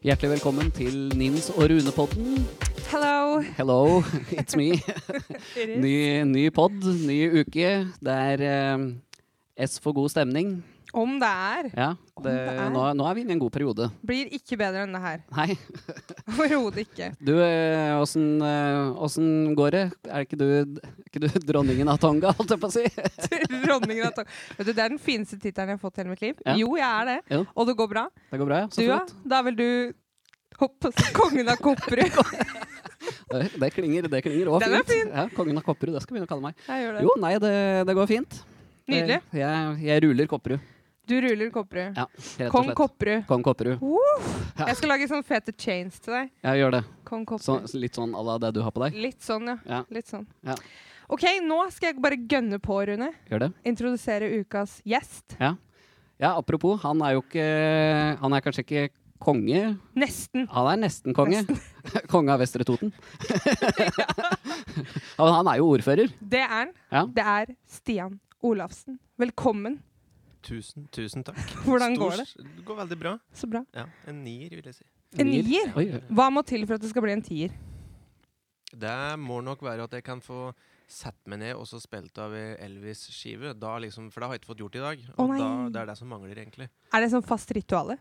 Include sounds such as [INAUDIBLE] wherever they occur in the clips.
Hjertelig velkommen til Nins og Rune-podden. Hello. Hello, [LAUGHS] it's me. Ny, ny pod, ny uke. Det er eh, S for god stemning. Om det er. Ja, det, det er. nå, nå er vi inne i en god periode. Blir ikke bedre enn det her. Nei. [LAUGHS] [LAUGHS] Overhodet ikke. Du, eh, åssen eh, går det? Er ikke du, ikke du [LAUGHS] dronningen av Tonga, holdt jeg på å si? Dronningen av Tonga. Vet du, Det er den fineste tittelen jeg har fått i hele mitt liv. Ja. Jo, jeg er det. Jo. Og det går bra. Det går bra, ja? Så Du, flott. Da er vel du hopp, kongen av Kopperud. Det, det klinger, det klinger også fint. Fin. fint. Ja, kongen av Kopperud, det skal vi begynne å kalle meg. Jeg gjør det. Jo, nei, det, det går fint. Nydelig. Jeg, jeg ruler Kopperud. Du ruller Kopperud. Ja, rett og Kong slett. Kopperud. Kong Kopperud. Ja. Jeg skal lage sånn fete chains til deg. Jeg gjør det. Kong Så, Kopperud. litt sånn à la det du har på deg. Litt sånn, ja. Ja. Litt sånn. Ja. OK, nå skal jeg bare gønne på, Rune. Gjør det. Introdusere ukas gjest. Ja. ja, apropos, han er jo ikke Han er kanskje ikke konge. Nesten. Han er nesten konge. [LAUGHS] konge av Vestre Toten. [LAUGHS] Ja, Men [LAUGHS] han er jo ordfører. Det er han. Ja. Det er Stian Olafsen. Velkommen. Tusen, tusen takk. [LAUGHS] Hvordan går det? Det går veldig bra. Så bra. Ja, En nier, vil jeg si. En nier? Hva må til for at det skal bli en tier? Det må nok være at jeg kan få sett meg ned og så spilt av Elvis-skive. Liksom, For det har jeg ikke fått gjort i dag. Og oh, da, det er det som mangler, egentlig. Er det sånn fast rituale?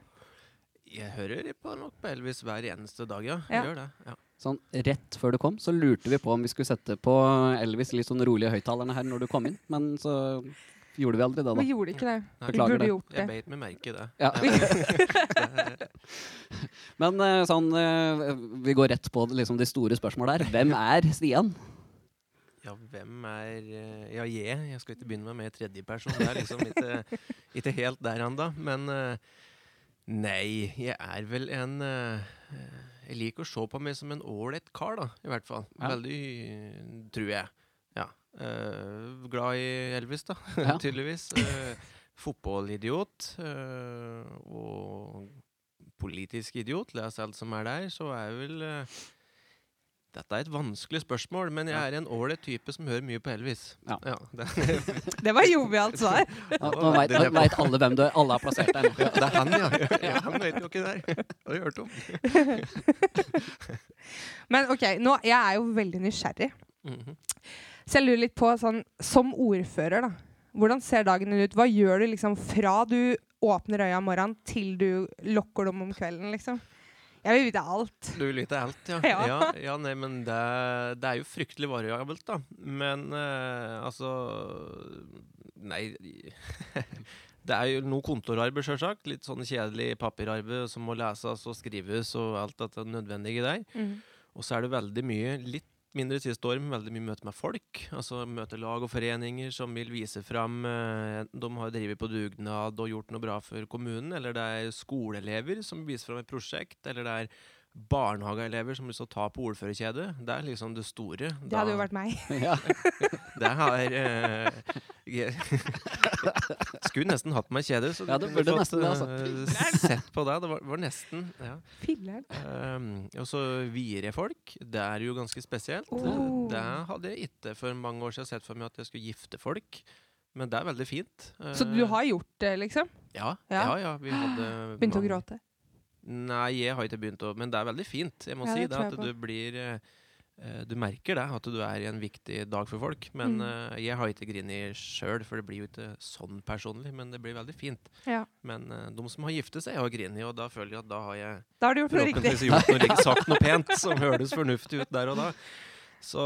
Jeg hører på nok på Elvis hver eneste dag, ja. Ja. Jeg gjør det. ja. Sånn rett før du kom, så lurte vi på om vi skulle sette på Elvis litt sånn rolige høyttalerne her når du kom inn, men så gjorde vi aldri det, da? Vi gjorde ikke det. Nei, Vi burde det. gjort Jeg beit meg merke i det. Ja. [LAUGHS] Men eh, sånn eh, Vi går rett på liksom de store spørsmålene her. Hvem er Stian? Ja, hvem er eh, Ja, jeg. Jeg skal ikke begynne med en tredjeperson. Det er liksom ikke, [LAUGHS] ikke helt der ennå. Men nei, jeg er vel en Jeg liker å se på meg som en ålreit kar, da. I hvert fall. Ja. Veldig, tror jeg. Ja. Eh, glad i Elvis, da. [LAUGHS] Ja. Tydeligvis. Uh, Fotballidiot. eh, og politisk idiot. Les alt som er der. Så er jeg vel eh, dette er et vanskelig spørsmål, men jeg er en ålreit type som hører mye på Elvis. Ja. [LAUGHS] det, Det var jovialt svar. Nå, nå veit alle hvem du er. Alle har plassert deg Ja, det er han, ja. [LAUGHS] ja. Han vet jo ikke det der. Har du hørt om? Men OK, nå, jeg er jo veldig nysgjerrig. Mhm. Så jeg lurer litt på, sånn, som ordfører, da. Hvordan ser dagen din ut? Hva gjør du liksom fra du åpner øya om morgenen til du lukker dem om kvelden, liksom? Jeg vil vite alt. Du vil vite alt, ja. [LAUGHS] Ja. ja. ja nei, men det, det er jo fryktelig variabelt, da. Men eh, altså Nei [LAUGHS] Det er jo noe kontorarbeid, sjølsagt. Litt sånn kjedelig papirarbeid som må leses og skrives og alt dette nødvendige der. Mm. Og så er det veldig mye, litt mindre men veldig mye møte med folk. Altså møte lag og foreninger som vil vise fram Enten De har drevet på dugnad og gjort noe bra for kommunen. Eller det er skoleelever som viser fram et prosjekt. Eller det er barnehageelever som vil å ta på ordførerkjedet. Det er liksom det store. Det hadde jo vært meg. [LAUGHS] Ja. [LAUGHS] Det har uh, [LAUGHS] Skulle nesten hatt meg kjede. Så Ja, det burde fått, nesten det, altså. eh, Sett på deg. Det var, var nesten ja. Filler'n. Um, og så vier jeg folk. Det er jo ganske spesielt. Oh. Det hadde jeg ikke for mange år siden sett for meg at jeg skulle gifte folk. Men det er veldig fint. Så du har gjort det, liksom? Ja, Ja. ja, ja. vi hadde Begynte å gråte? Nei, jeg har ikke begynt å Men det er veldig fint. Jeg må Ja, si det at du blir eh, eh, Du merker det, at du er i en viktig dag for folk. Men Mm. uh, jeg har ikke grinet sjøl, for det blir jo ikke sånn personlig. Men det blir veldig fint. Ja. Men uh, de som har giftet seg, har grinet, og da føler jeg at da har jeg Da har du gjort noe riktig. Gjort noe, riktig- [LAUGHS] sagt noe pent som høres fornuftig ut der og da. Så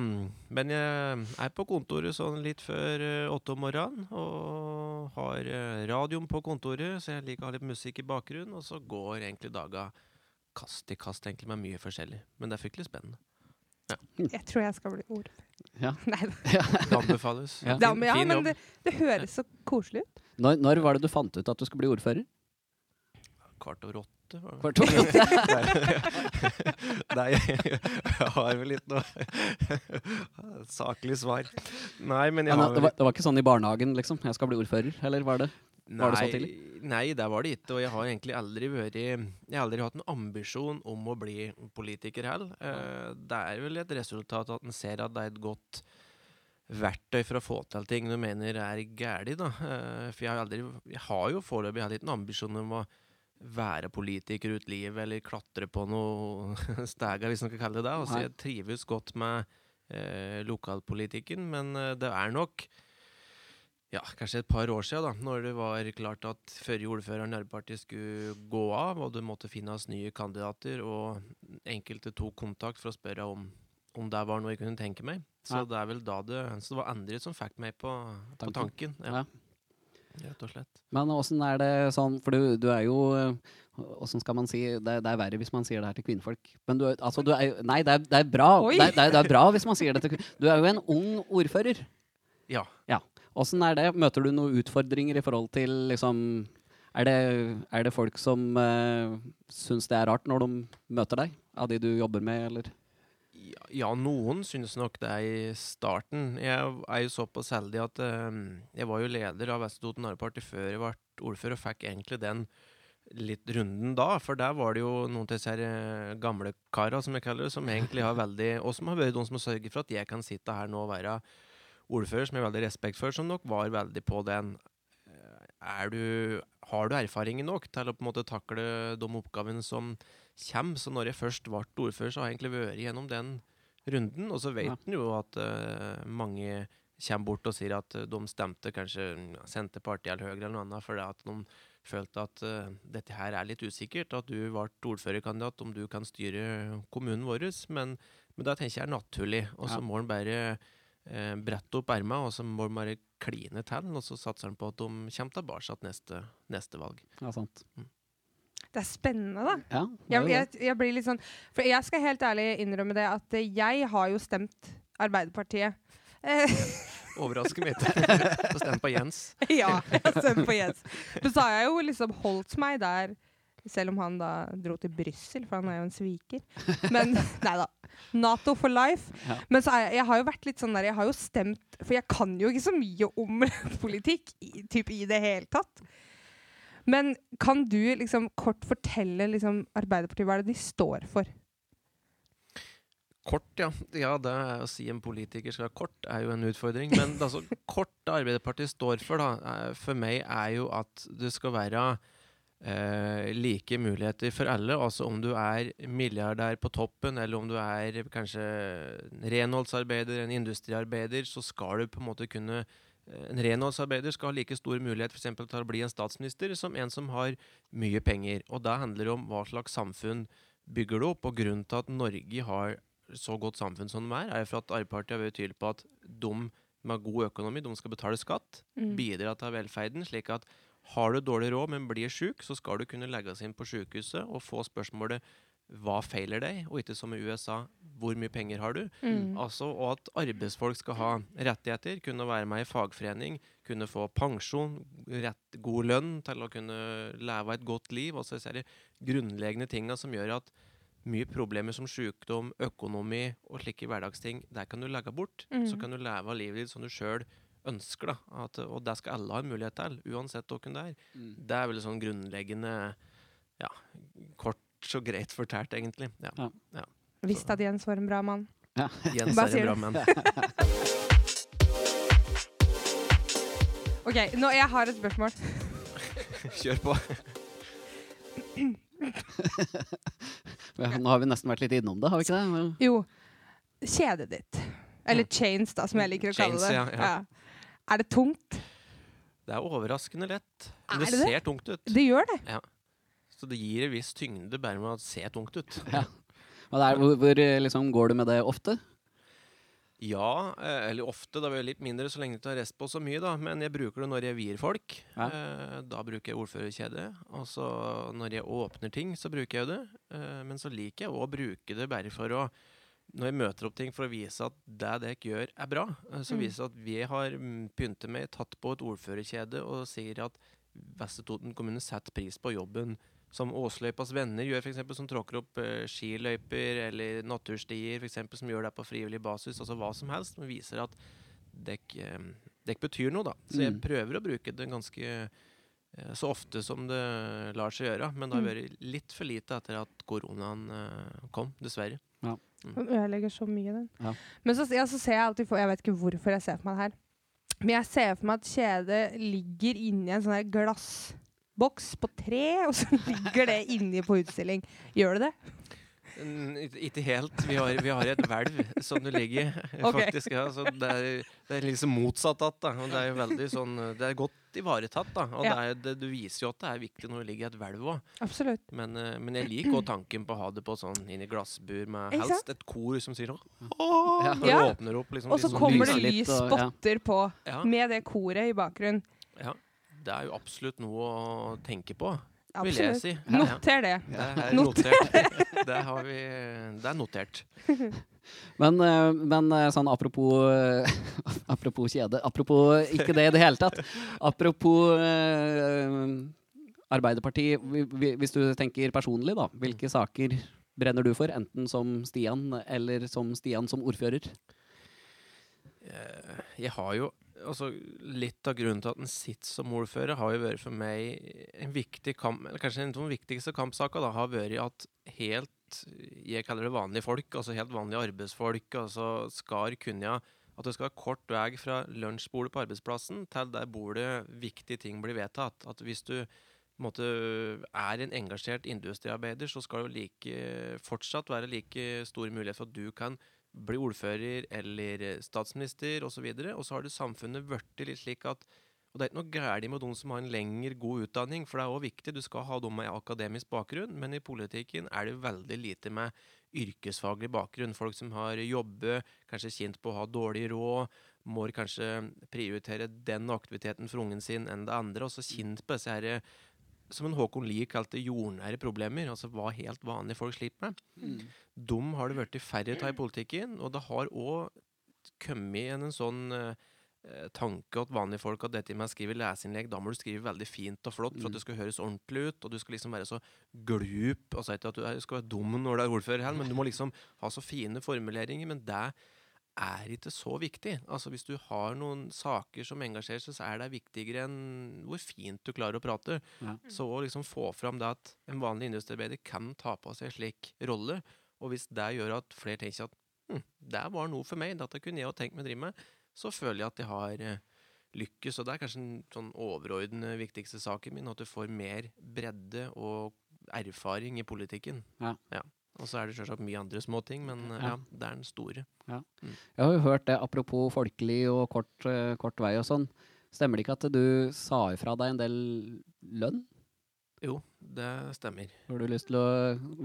mm, Men jeg er på kontoret sånn litt før eh, åtte om morgenen. Og har eh, radioen på kontoret, så jeg liker å ha litt musikk i bakgrunnen. Og så går egentlig daga kast i kast egentlig med mye forskjellig. Men det er fryktelig spennende. Jeg tror jeg skal bli ordfører. Ja. [LAUGHS] Nei, da. Det anbefales. Ja. Ja, men, ja, men det, det høres så koselig ut. Når, når var det du fant ut at du skulle bli ordfører? Kvart over åtte. Var det. Kvart over åtte? Nei, [LAUGHS] jeg, har vel litt noe [LAUGHS] saklig svar. Nei, men jeg Men har det, var, det var ikke sånn i barnehagen, liksom? Jeg skal bli ordfører, eller var det? Var det så Nei, tidlig? Nei, det var det ikke. Og jeg har egentlig aldri vært Jeg har aldri hatt en ambisjon om å bli politiker heller. Eh, det er vel et resultat at en ser at det er et godt verktøy for å få til ting du mener er galt, da. Eh, for jeg har, aldri, jeg har jo foreløpig hatt en ambisjon om å være politiker ut livet eller klatre på noe [LAUGHS] steger, hvis man kan kalle det det. Altså, jeg trives godt med eh, lokalpolitikken, men eh, det er nok ja, kanskje et par år siden, da, når det var klart at førre ordfører i Arbeiderpartiet skulle gå av, og det måtte finnes nye kandidater, og enkelte tok kontakt for å spørre om, om det var noe jeg kunne tenke meg. Så Ja. det er vel da det Så det var Andrid som fikk meg på, på Tanken. tanken. Ja, Ja. Rett og slett. Men åssen er det sånn, for du, du er jo eh, Åssen skal man si det, det er verre hvis man sier det her til kvinnfolk. Men du, altså, du er jo Nei, det er, det er bra. Det det, er, det er bra hvis man sier det til kvin- Du er jo en ung ordfører. Ja. Åssen er det? Møter du noen utfordringer i forhold til liksom Er det, er det folk som uh, syns det er rart når de møter deg? Av de du jobber med, eller? Ja, noen synes nok det i starten. Jeg er jo såpass heldig at eh, jeg var jo leder av Vestre Toten Arbeiderparti før jeg ble ordfører, og fikk egentlig den litt runden da. For der var det jo noen av disse eh, gamle kara, som jeg kaller det, som egentlig har veldig Og som har vært de som har sørget for at jeg kan sitte her nå og være ordfører, som jeg har veldig respekt for, som nok var veldig på den. Eh, Er du, har du erfaringen nok til å på en måte takle de oppgavene som kommer? Så når jeg først ble ordfører, så har jeg egentlig vært gjennom den runden. Og så vet Ja. en jo at uh, mange kommer bort og sier at eh, de stemte kanskje Senterpartiet eller Høyre eller noe annet fordi at de følte at uh, dette her er litt usikkert, at du ble ordførerkandidat, om du kan styre kommunen vår. Men, men da tenker jeg er naturlig. Og så Ja. må en bare eh, brette opp ermene, og så må en bare kline til, og så satser en på at de kommer tilbake neste, neste valg. Ja, sant. Det er spennende, da. Ja, det er Jeg, det. jeg, jeg blir litt sånn For jeg skal helt ærlig innrømme det at jeg har jo stemt Arbeiderpartiet. Eh, [LAUGHS] Overrasker meg ikke. Så stem på Jens. [LAUGHS] ja, jeg har stemt på Jens. Men så har jeg jo liksom holdt meg der, selv om han da dro til Brussel, for han er jo en sviker. Men [LAUGHS] nei da. Nato for life. Ja. Men så er jeg, jeg har jo vært litt sånn der Jeg har jo stemt For jeg kan jo ikke så mye om politikk i, typ i det hele tatt. Men kan du liksom kort fortelle liksom Arbeiderpartiet hva er det de står for? Kort, ja. Ja, det er å si en politiker skal være kort, er jo en utfordring. Men [LAUGHS] altså, kort det Arbeiderpartiet står for, da, er- for meg er jo at det skal være eh, like muligheter for alle. Altså om du er milliardær på toppen, eller om du er kanskje en renholdsarbeider, en industriarbeider, så skal du på en måte kunne eh, en renholdsarbeider skal ha like stor mulighet for eksempel, til å bli en statsminister som en som har mye penger. Og da handler det om hva slags samfunn bygger du opp. Og grunnen til at Norge har så godt samfunn som de er, er for at Arbeiderpartiet har vært tydelig på at de med god økonomi de skal betale skatt, Mm. bidra til velferden. slik at har du dårlig råd, men blir sjuk, så skal du kunne legges inn på sykehuset og få spørsmålet hva feiler deg, og ikke som i USA hvor mye penger har du? Mm. Altså, og at arbeidsfolk skal ha rettigheter, kunne være med i fagforening, kunne få pensjon, rett, god lønn til å kunne leve et godt liv. Altså disse grunnleggende tinga som gjør at mye problemer som sykdom, økonomi og slike hverdagsting, der kan du legge bort. Mm. Så kan du leve livet ditt som du sjøl ønsker. da. At, og det skal alle ha en mulighet til, uansett hvem det er. Mm. Det er vel sånn grunnleggende ja, kort så greit fortalt, egentlig. Ja. Visste at Jens var en bra mann. Ja. [LAUGHS] Jens Hva er en bra mann. [LAUGHS] OK, nå jeg har et spørsmål. [LAUGHS] Kjør på. Nå har vi nesten vært litt innom det, har vi ikke det? Men- Jo, kjedet ditt. Eller chains, da, som jeg liker å kalle Chains, det. ja, ja. Er det tungt? Det er overraskende lett. Men det, det det? ser tungt ut. Det gjør det. Så det gir en viss tyngde bare med å se tungt ut. Ja. Og det er, hvor hvor eh, liksom, går du med det ofte? Ja, eh, eller ofte. Da blir det litt mindre så lenge du tar rest på så mye, da. Men jeg bruker det når jeg vier folk. Ja. Eh, da bruker jeg ordførerkjede. Og så når jeg åpner ting, så bruker jeg det. Men så liker jeg å bruke det bare for å når jeg møter opp ting for å vise at det dere gjør, er bra. Så Mm. viser det at vi har pyntet med, tatt på et ordførerkjede og sier at Vestre Toten kommune setter pris på jobben som Åsløypas venner gjør, eksempel, som tråkker opp eh, skiløyper eller naturstier, for eksempel, som gjør det på frivillig basis. Altså hva som helst, men viser at dekk, eh, dekk betyr noe, da. Så jeg Mm. prøver å bruke det ganske eh, så ofte som det lar seg gjøre. Men det har Mm. vært litt for lite etter at koronaen eh, kom, dessverre. Den ødelegger så mye, den. Ja. Men så, ja, så ser jeg alltid for Jeg vet ikke hvorfor jeg ser for meg det her. Men jeg ser for meg at kjedet ligger inni en sånn her boks på tre, [LAUGHS] og så ligger det inni på utstilling. Gjør det det? Mm, ikke- helt. Vi har, vi har et hvelv som du ligger i, [LAUGHS] okay. faktisk. Ja. Så det, er, det er liksom motsatt att, det er jo veldig sånn Det er godt ivaretatt, da. Og Ja. det, er, det, du viser jo at det er viktig når det ligger i et hvelv òg. Men, eh, men jeg liker òg tanken på å ha det på sånn inn i glassbur med helst et kor som sier sånn Åh! Ja. Når du åpner opp. Liksom, Og så litt sånn kommer det lys spotter på Ja, med det koret i bakgrunnen. ja. Det er jo absolutt noe å tenke på, vil jeg Absolutt. si. Noter det. Det er [LAUGHS] Noter. notert. Det, har vi, det er notert. [LAUGHS] Men, eh, men eh, sånn apropos [LAUGHS] Apropos kjede. Apropos ikke det i det hele tatt. Apropos uh, Arbeiderpartiet. vi- vi- Hvis du tenker personlig, da. Hvilke saker brenner du for? Enten som Stian eller som Stian som ordfører? Eh, Jeg har jo altså Litt av grunnen til at en sitter som ordfører, har jo vært for meg en viktig kamp Eller kanskje en av de viktigste kampsakene har vært at helt Jeg kaller det vanlige folk, altså helt vanlige arbeidsfolk, altså skal kunne at det skal være kort vei fra lunsjbordet på arbeidsplassen til der bordet viktige ting blir vedtatt. At hvis du måte, er en engasjert industriarbeider, så skal det like, fortsatt være like stor mulighet for at du kan bli ordfører eller statsminister osv. Og så har det samfunnet blitt litt slik at og Det er ikke noe galt med de som har en lengre god utdanning, for det er også viktig. Du skal ha dem med akademisk bakgrunn, men i politikken er det veldig lite med yrkesfaglig bakgrunn. Folk som har jobbet, kanskje kjent på å ha dårlig råd, må kanskje prioritere den aktiviteten for ungen sin enn det andre. Og så kjent på disse her, som en Håkon Lie kalte jordnære problemer, altså hva helt vanlige folk sliter med. Dem har det blitt færre av i politikken, og det har òg kommet igjen en sånn eh, tanke at vanlige folk at dette med å skrive leseinnlegg, da må du skrive veldig fint og flott for at det skal høres ordentlig ut, og du skal liksom være så glup Altså ikke at du er- skal være dum når du er ordfører her, men du må liksom ha så fine formuleringer. Men det er ikke så viktig. Altså Hvis du har noen saker som engasjerer seg, så er det viktigere enn hvor fint du klarer å prate. Ja. Så å liksom få fram det at en vanlig industriarbeider kan ta på seg en slik rolle, og hvis det gjør at flere tenker at hm, det var noe for meg, dette kunne jeg jo tenkt meg å drive med, så føler jeg at jeg har eh, lykkes. Og det er kanskje den sånn overordnede viktigste saken min, at du får mer bredde og erfaring i politikken. Ja. Og så er det selvsagt mye andre småting, men eh, Ja. ja, det er den store. Jeg har jo hørt det, apropos folkelig og kort, uh, kort vei og sånn. Stemmer det ikke at du sa ifra deg en del lønn? Jo, det stemmer. Har du lyst til å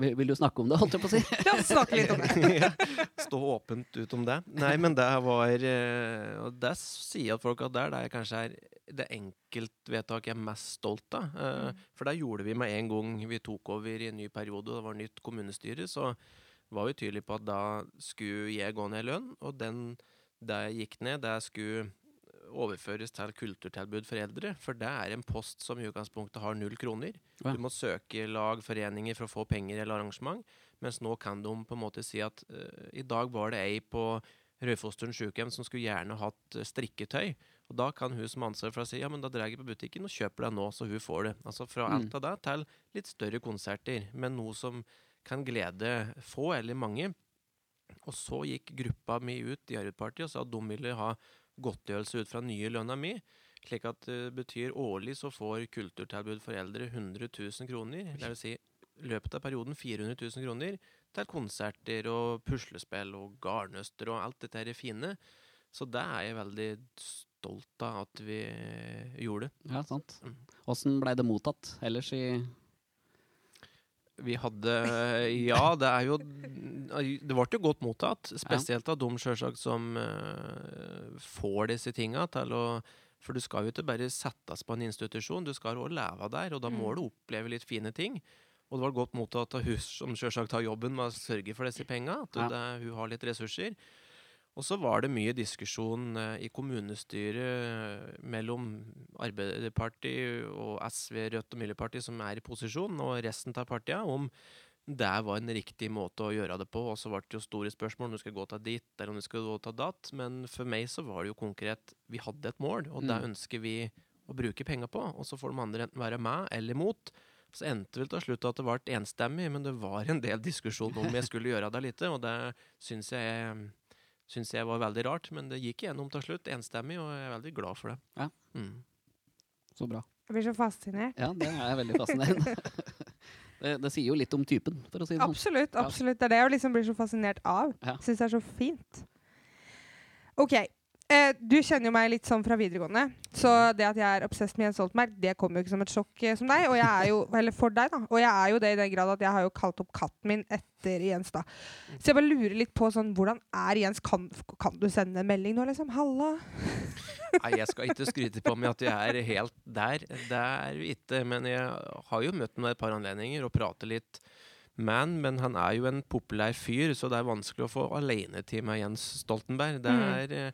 Vil, vil du snakke om det, holdt jeg på å si? [LAUGHS] La oss snakke litt om det. [LAUGHS] Stå åpent ut om det. Nei, men det var eh, Og det sier at folk at det er det jeg kanskje er det enkeltvedtaket jeg er mest stolt av. Eh, For det gjorde vi med en gang vi tok over i en ny periode, og det var nytt kommunestyre. Så var vi tydelige på at da skulle jeg gå ned i lønn, og den det gikk ned, det skulle overføres til kulturtilbud for eldre. For det er en post som i utgangspunktet har null kroner. Ja. Du må søke lag, foreninger for å få penger eller arrangement. Mens nå kan de på en måte si at uh, i dag var det ei på Raufossturn sykehjem som skulle gjerne hatt eh, strikketøy. Og da kan hun som ansvar for å si ja, men da drar jeg på butikken og kjøper det nå, så hun får det. Altså fra Mm. alt av det til litt større konserter, men noe som kan glede få eller mange. Og så gikk gruppa mi ut i Arbeiderpartiet og sa at de ville ha godtgjørelse ut fra nye lønna mi. Slik at det betyr årlig så får kulturtilbud for eldre 100 000 kroner. Det vil si løpet av perioden 400 000 kroner til konserter og puslespill og garnnøster og alt dette her fine. Så det er jeg veldig stolt av at vi gjorde. Ja, sant. Mm. Åssen blei det mottatt ellers i Vi hadde Ja, det er jo Det ble jo godt mottatt. Spesielt av de sjølsagt som uh, får disse tinga til å For du skal jo ikke bare settes på en institusjon, du skal òg leve der, og da må Mm. du oppleve litt fine ting. Og det var godt mottatt av hun som sjølsagt har jobben med å sørge for disse penga, at det, hun har litt ressurser. Og så var det mye diskusjon eh, i kommunestyret mellom Arbeiderpartiet og SV, Rødt og Miljøpartiet, som er i posisjon, og resten av partiene, om det var en riktig måte å gjøre det på. Og så ble det jo store spørsmål om du skal gå til dit eller om du skal gå til datt. Men for meg så var det jo konkret. Vi hadde et mål, og det Mm. ønsker vi å bruke penger på. Og så får de andre enten være med eller mot. Så endte vel til slutt at det ble enstemmig, men det var en del diskusjon om jeg skulle gjøre det lite, og det syns jeg, syns jeg var veldig rart. Men det gikk igjennom til slutt, enstemmig, og jeg er veldig glad for det. Ja. Mm. Så bra. Jeg blir så fascinert. Ja, det er veldig fascinerende. [LAUGHS] det, det sier jo litt om typen, for å si det sånn. Absolutt. Absolutt. Det er det jeg liksom blir så fascinert av. Ja. Syns det er så fint. OK. Eh, du kjenner jo meg litt sånn fra videregående, så Mhm. det at jeg er obsess med Jens Stoltenberg, det kommer jo ikke som et sjokk eh, som deg. Og jeg er jo, [LAUGHS] eller for deg, da. Og jeg er jo det i den grad at jeg har jo kalt opp katten min etter Jens, da. Så jeg bare lurer litt på sånn, hvordan er Jens? Kan, kan du sende en melding nå, liksom? Halla? [LAUGHS] Nei, jeg skal ikke skryte på meg at jeg er helt der. Det er vi ikke. Men jeg har jo møtt ham ved et par anledninger og pratet litt med han. Men han er jo en populær fyr, så det er vanskelig å få alenetid med Jens Stoltenberg. Det Mm. er eh,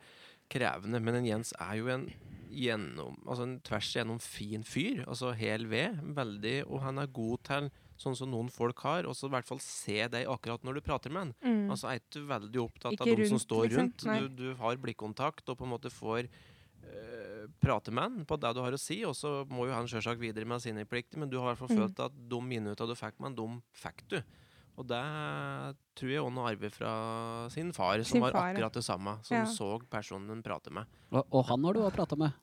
krevende. Men en Jens er jo en gjennom, altså en tvers igjennom fin fyr. Altså hel ved. Veldig, og han er god til sånn som noen folk har, og så i hvert fall se deg akkurat når du prater med han. Mm. Altså er ikke du veldig opptatt Ikke av de som står liksom. rundt. Nei. Du, du har blikkontakt og på en måte får eh, prate med han på det du har å si. Og så må jo han selvsagt videre med sine plikter, men du har i hvert fall Mm. følt at de minutta du fikk med han, de fikk du. Og det tror jeg også arver fra sin far, som Sin var far, akkurat det samme. Som Ja. så personen han prater med. Og, og han har du også prata med.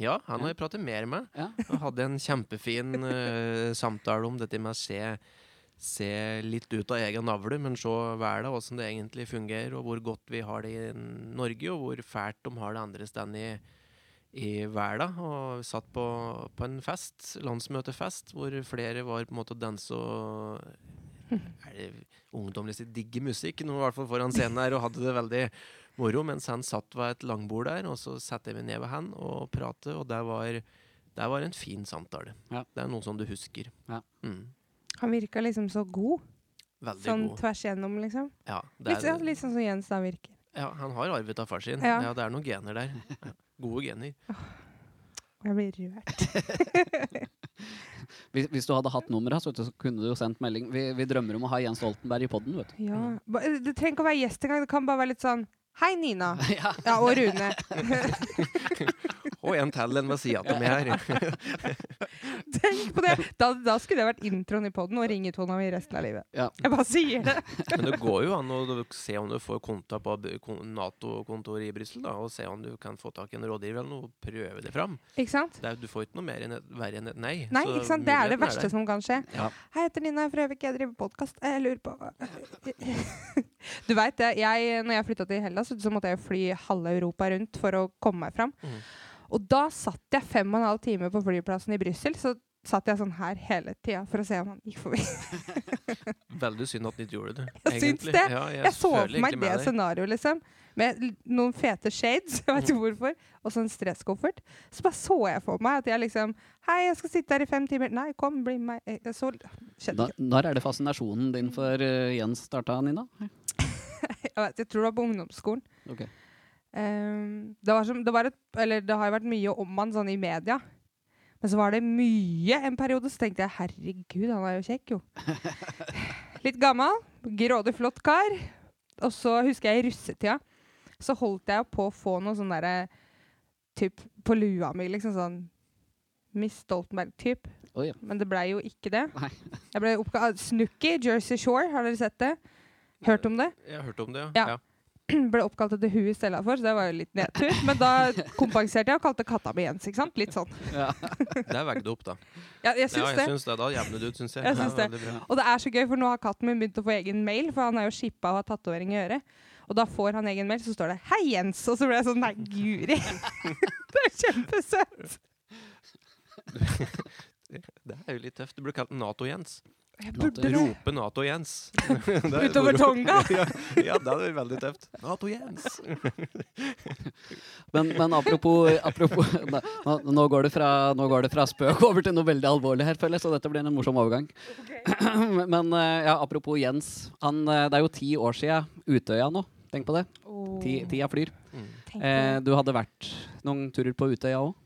Ja, han har jeg pratet mer med. Ja. Og hadde en kjempefin uh, samtale om dette med å se, se litt ut av egen navle, men se verden, åssen det egentlig fungerer, og hvor godt vi har det i Norge, og hvor fælt de har det andre steder i, i verden. Og vi satt på, på en fest, landsmøtefest, hvor flere var på en måte danse og er det ungdomlig sitt digge musikk, nå i hvert fall foran scenen her, og hadde det veldig moro, mens han satt ved et langbord der, og så satte vi ned ved han og pratet, og det var, det var en fin samtale. Ja. Det er noe som du husker. Ja. Mm. Han virka liksom så god. Veldig Sånn god. tvers gjennom, liksom. Ja, det Litt, ja, er, litt sånn som Jens da virker. ja, han har arvet av far sin. Ja. Ja. det er noen gener der. [LAUGHS] Gode gener. Jeg blir rørt. [LAUGHS] [LAUGHS] Hvis, hvis du hadde hatt nummeret, så, så kunne du jo sendt melding. Vi, vi drømmer om å ha Jens Stoltenberg i poden, vet du. Ja. Det trenger ikke å være gjest engang. Det kan bare være litt sånn Hei, Nina. [LAUGHS] Ja. Ja, og Rune. [LAUGHS] Og en til en ved sida av meg her. [LAUGHS] Tenk på det! Da, da skulle det vært introen i poden og ringetona mi resten av livet. Ja. Jeg bare sier det. [LAUGHS] Men det går jo an å se om du får konta på Nato-kontoret i Brussel, og se om du kan få tak i en rådgiver eller noe, prøve det fram. Ikke sant? Det er, du får ikke noe mer enn et, verre enn et nei. Nei, så ikke sant? Det er det verste der. som kan skje. Ja. Hei, jeg heter Nina Frøvik, jeg driver podkast. Jeg lurer på [LAUGHS] Du veit det, jeg, når jeg flytta til Hellas, så måtte jeg fly halve Europa rundt for å komme meg fram. Mhm. Og da satt jeg fem og en halv time på flyplassen i Brussel. Så satt jeg sånn her hele tida for å se om han gikk forbi. [LAUGHS] Veldig synd at de ikke gjorde det. Jeg syns egentlig. det. Ja, jeg, Jeg så for meg det scenarioet, liksom. Med noen fete shades, [LAUGHS] jeg vet ikke hvorfor, og så en stresskoffert. Så bare så jeg for meg at jeg liksom Hei, jeg skal sitte her i fem timer. Nei, kom, bli med meg. Jeg Så skjedde Da, ikke. når er det fascinasjonen din for uh, Jens starta, Nina? [LAUGHS] Jeg, vet, jeg tror det var på ungdomsskolen. Ok. Ehm, det, var som, det, var et, eller det har jo vært mye om han sånn i media. Men så var det mye en periode, så tenkte jeg herregud, han er jo kjekk, jo. [LAUGHS] Litt gammel, grådig flott kar. Og så husker jeg i russetida, så holdt jeg på å få noe sånn derre Typ på lua mi, liksom sånn Miss Stoltenberg-typ. Oh, ja. Men det blei jo ikke det. Nei. Jeg ble oppga Snooki, Jersey Shore, har dere sett det? Hørt om det? Jeg har hørt om det, Ja. ja. [CLEARS THROAT] ble oppkalt etter hun i stedet for, så det var jo litt nedtur. Men da kompenserte jeg og kalte katta mi Jens. ikke sant? Litt sånn. Ja. [LAUGHS] Det vegget opp, da. Ja, jeg Ja, jeg det. syns det. Da jevner du ut, syns jeg. Jeg syns det. Og det er så gøy, for nå har katten min begynt å få egen mail, for han er jo skippa og har tatovering i øret. Og da får han egen mail, så står det 'Hei, Jens', og så ble jeg sånn Nei, guri. [LAUGHS] det er kjempesøtt. [LAUGHS] Det er jo litt tøft. Du burde kalt den Nato-Jens. Jeg burde [LAUGHS] det. Rope Nato-Jens. Er Utover. Tonga. [LAUGHS] ja, ja, det er veldig tøft. Nato-Jens. Men, men apropos, apropos [LAUGHS] nå, nå, går det fra, nå går det fra spøk over til noe veldig alvorlig her, føler jeg, så dette blir en morsom overgang. [CLEARS THROAT] Men eh, ja, apropos Jens. Han, eh, det er jo ti år siden Utøya nå. Tenk på det. Ti, tida flyr. Mm. Eh, du hadde vært noen turer på Utøya òg?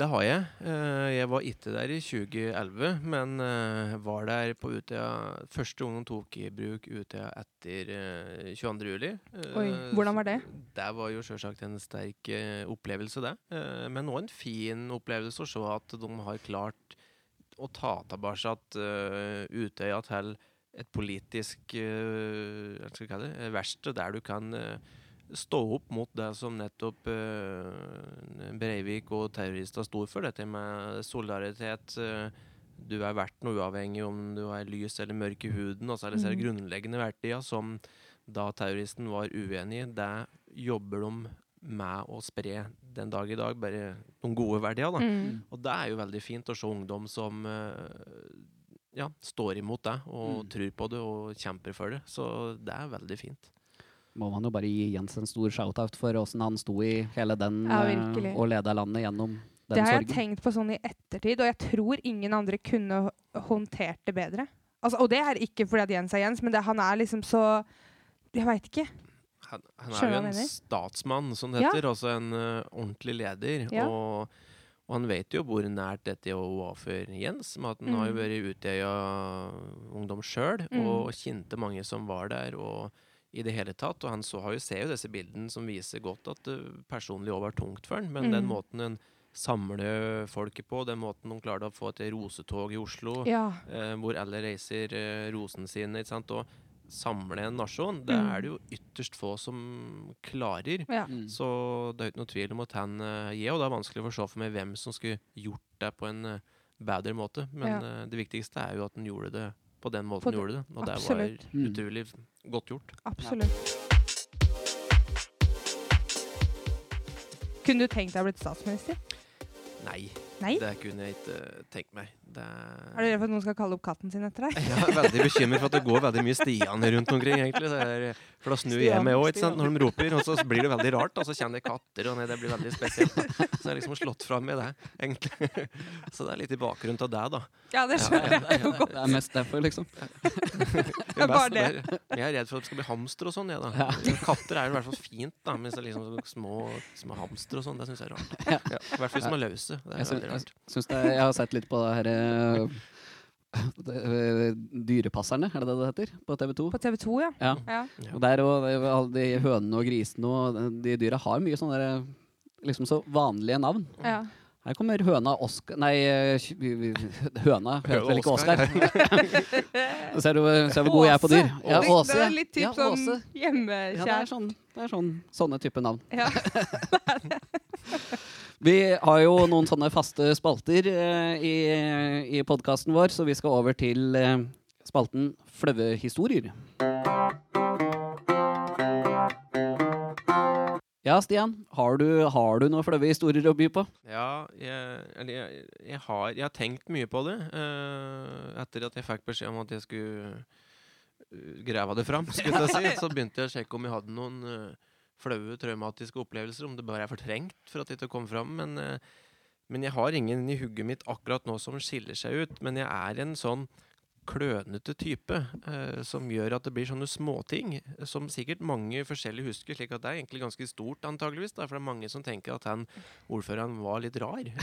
Det har jeg. Eh, Jeg var ikke der i 2011, men eh, var der på Utøya første gangen tok i bruk Utøya etter eh, 22. juli. Eh, Oi, hvordan var det? Det var jo selvsagt en sterk opplevelse, det. Men òg en fin opplevelse å se at de har klart å ta tilbake Utøya til et politisk verksted der du kan stå opp mot det som nettopp eh, Breivik og terrorister sto for, dette med solidaritet. eh, du er verdt noe uavhengig om du er lys eller mørk i huden. Altså disse Mm. grunnleggende verdiene som da terroristen var uenig i, det jobber de med å spre den dag i dag. Bare de gode verdiene. da. Mm. Og det er jo veldig fint å se ungdom som eh, ja, står imot det og Mm. tror på det og kjemper for det. Så det er veldig fint. Må man jo bare gi Jens en stor shout-out for åssen han sto i hele den Ja, eh, og leda landet gjennom den Det har jeg sorgen. tenkt på sånn i ettertid, og jeg tror ingen andre kunne håndtert det bedre. Altså, og det er ikke fordi at Jens er Jens, men det, han er liksom så Jeg veit ikke. Han, han er jo en mener? statsmann, som det Ja. heter. Altså en uh, ordentlig leder. Ja. Og, og han vet jo hvor nært dette var for Jens. Med at han har jo Mm. vært i Utøya ungdom sjøl Mm. og kjente mange som var der. og i det hele tatt, og Han så, har jo, ser jo disse bildene som viser godt at det personlig òg var tungt for han. Men den Mm. måten en samler folket på, den måten de klarte å få et rosetog i Oslo, Ja. eh, hvor alle reiser eh, rosene sine, ikke sant? og samle en nasjon, det Mm. er det jo ytterst få som klarer. ja. Mm. Så det er jo ikke noe tvil om at han uh, gir, og det er vanskelig å forstå for meg hvem som skulle gjort det på en eh, bedre måte. Men Ja. eh, det viktigste er jo at han gjorde det på den måten han gjorde det. Og absolutt. det Mm. var utrolig godt gjort. Absolutt. Kunne du tenkt deg å bli statsminister? Nei, Nei? det kunne jeg ikke eh, tenkt meg. Det Er du redd for at noen skal kalle opp katten sin etter deg? Jeg er veldig bekymret for at det går veldig mye Stian rundt omkring. egentlig. Det er, for da snur jeg meg òg når de roper, og så blir det veldig rart. Og så kommer det katter, og nei, det blir veldig spesielt. Da. Så jeg har liksom slått fram i det, egentlig. Så det er litt i bakgrunnen av deg, da. Ja, det Ja, skjønner jeg jo Det er mest derfor, liksom. det er bare det. jeg er redd for at det skal bli hamster og sånn. Jeg, da. Katter er jo i hvert fall fint, da, mens det er liksom små, små hamster og sånn, det syns jeg er rart. I hvert fall som er løse. Det er sy jeg syns det Jeg har sett litt på det her eh, det, [LAUGHS] eh, Dyrepasserne, er det det det heter? På TV 2. På TV 2, ja. Ja. ja. Og der og alle de hønene og grisene og de dyra har mye sånne der, liksom så vanlige navn. ja. Her kommer høna Oskar Nei, eh, [LAUGHS] høna heter vel ikke Oskar, ser [LAUGHS] du ser du hvor god jeg er på dyr? Ja, Åse. Det er litt typ Ja, sånn hjemmekjær. Ja, det er sånn, det er sånn sånne type navn. Ja. Vi har jo noen sånne faste spalter eh, i, i podkasten vår, så vi skal over til eh, spalten Flaue historier. Ja, Stian. Har du, har du noen flaue historier å by på? Ja, jeg, eller jeg, jeg, har, jeg har tenkt mye på det eh, etter at jeg fikk beskjed om at jeg skulle eh, grave det fram. Skulle jeg si. [LAUGHS] Så begynte jeg å sjekke om jeg hadde noen eh, flaue, traumatiske opplevelser. Om det bare er fortrengt for at det ikke kom fram. Men, eh, men jeg har ingen i hugget mitt akkurat nå som skiller seg ut. Men jeg er en sånn klønete type eh, som gjør at det blir sånne småting som sikkert mange forskjellige husker. slik at det er egentlig ganske stort, antageligvis. Da, for det er mange som tenker at han ordføreren var litt rar. [LAUGHS]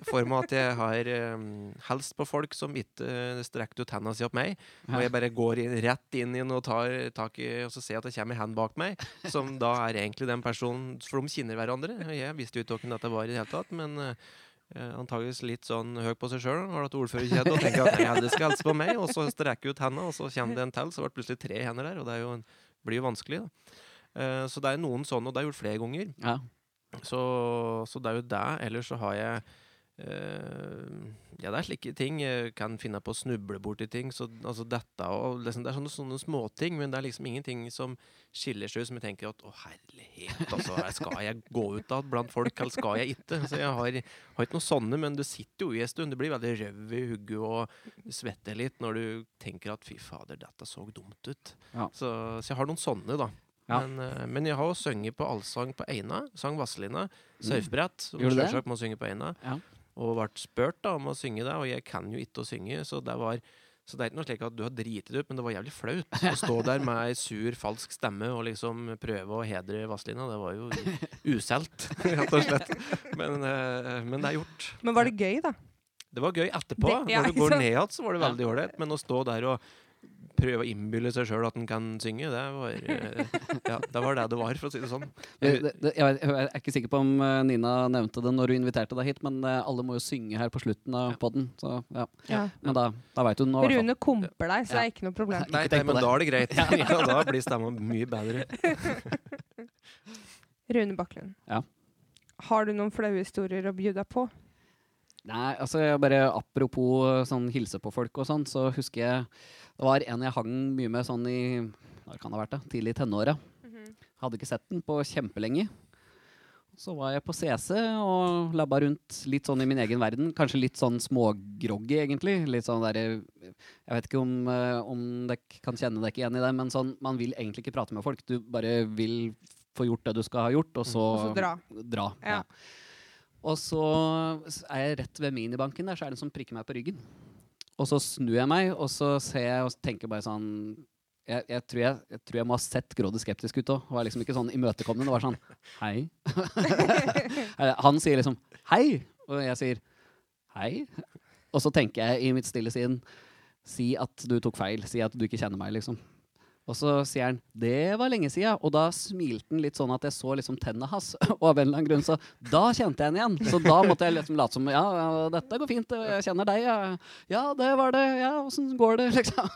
Eh, for meg at jeg har eh, helst på folk som ikke strekker ut hendene si opp meg. Og jeg bare går inn, rett inn i den og tar tak i Og så ser jeg at det kommer en hand bak meg, som da er egentlig den personen For de kjenner hverandre. Jeg visste jo ikke hvem dette var i det hele tatt, men eh, eh, antageligvis litt sånn høy på seg sjøl. Har hatt ordførerkjede og tenker at nei, det skal helse på meg. Og så strekker ut hendene, og så kommer det en til. Så ble det plutselig tre hender der, og det er jo en, blir jo vanskelig. da. Uh, så det er noen sånne, og det har jeg gjort flere ganger. Ja. Så, så det er jo det. Ellers så har jeg eh, Ja, det er slike ting. Jeg kan finne på å snuble borti ting. Så altså dette og liksom, Det er sånne, sånne småting, men det er liksom ingenting som skiller seg ut som jeg tenker at å herlighet, altså. Skal jeg gå ut av blant folk, eller skal jeg ikke? Så jeg har, har ikke noe sånne, men du sitter jo i en stund. Du blir veldig røv i hugget og svetter litt når du tenker at fy fader, dette så dumt ut. Ja. Så, så jeg har noen sånne, da. Ja. Men, eh, men jeg har jo sunget på allsang på Eina. Sang Vazelina. Surfbrett. Som Mm. Du selvsagt må synge på Eina. Ja. Og ble spurt da om å synge det, og jeg kan jo ikke å synge. Så det var så det er ikke noe slik at du har driti det ut, men det var jævlig flaut å stå der med ei sur, falsk stemme og liksom prøve å hedre Vazelina. Det var jo uselt, rett og slett. Men, eh, men det er gjort. Men var det gøy, da? Det var gøy etterpå. Det- ja, Når du går ned igjen, så var det veldig ålreit. Men å stå der og prøve å innbille seg sjøl at en kan synge, det var, eh, [LAUGHS] ja, det var det det var, for å si det sånn. Det, det, jeg, er ikke sikker på om eh, Nina nevnte det når hun inviterte deg hit, men eh, alle må jo synge her på slutten av podden. Ja. Ja. Men da, da veit hun nå. Rune komper deg, så det er ikke noe problem. Nei, nei, men da er det greit. [LAUGHS] [LAUGHS] Ja, da blir stemma mye bedre. Rune Bakklund. Ja. Har du noen flaue historier å by deg på? Nei, altså jeg bare apropos sånn hilse på folk og sånn, så husker jeg det var en jeg hang mye med sånn i hva kan det ha vært da, tidlig i tenåra. Hadde ikke sett den på kjempelenge. Så var jeg på CC og labba rundt litt sånn i min egen verden. Kanskje litt sånn smågroggy, egentlig. Litt sånn derre Jeg vet ikke om, eh, om dere kan kjenne dere igjen i det, men sånn man vil egentlig ikke prate med folk. Du bare vil få gjort det du skal ha gjort, og så, Og så dra. dra. Ja. Ja. Og så er jeg rett ved minibanken der, så er det en som prikker meg på ryggen. Og så snur jeg meg, og så ser jeg og tenker bare sånn jeg, jeg, tror jeg, jeg tror jeg må ha sett grådig skeptisk ut òg. Var liksom ikke sånn imøtekommende. Det var sånn Hei. [LAUGHS] Han sier liksom hei, og jeg sier hei. Og så tenker jeg i mitt stille sinn si at du tok feil. Si at du ikke kjenner meg, liksom. Og så sier han 'det var lenge siden', og da smilte han litt sånn at jeg så liksom tennene hans. [LAUGHS] Og av en eller annen grunn, så da kjente jeg han igjen. Så da måtte jeg liksom late som 'ja, ja, dette går fint, jeg kjenner deg', ja. 'Ja, det var det. Ja, åssen går det', [LAUGHS] liksom.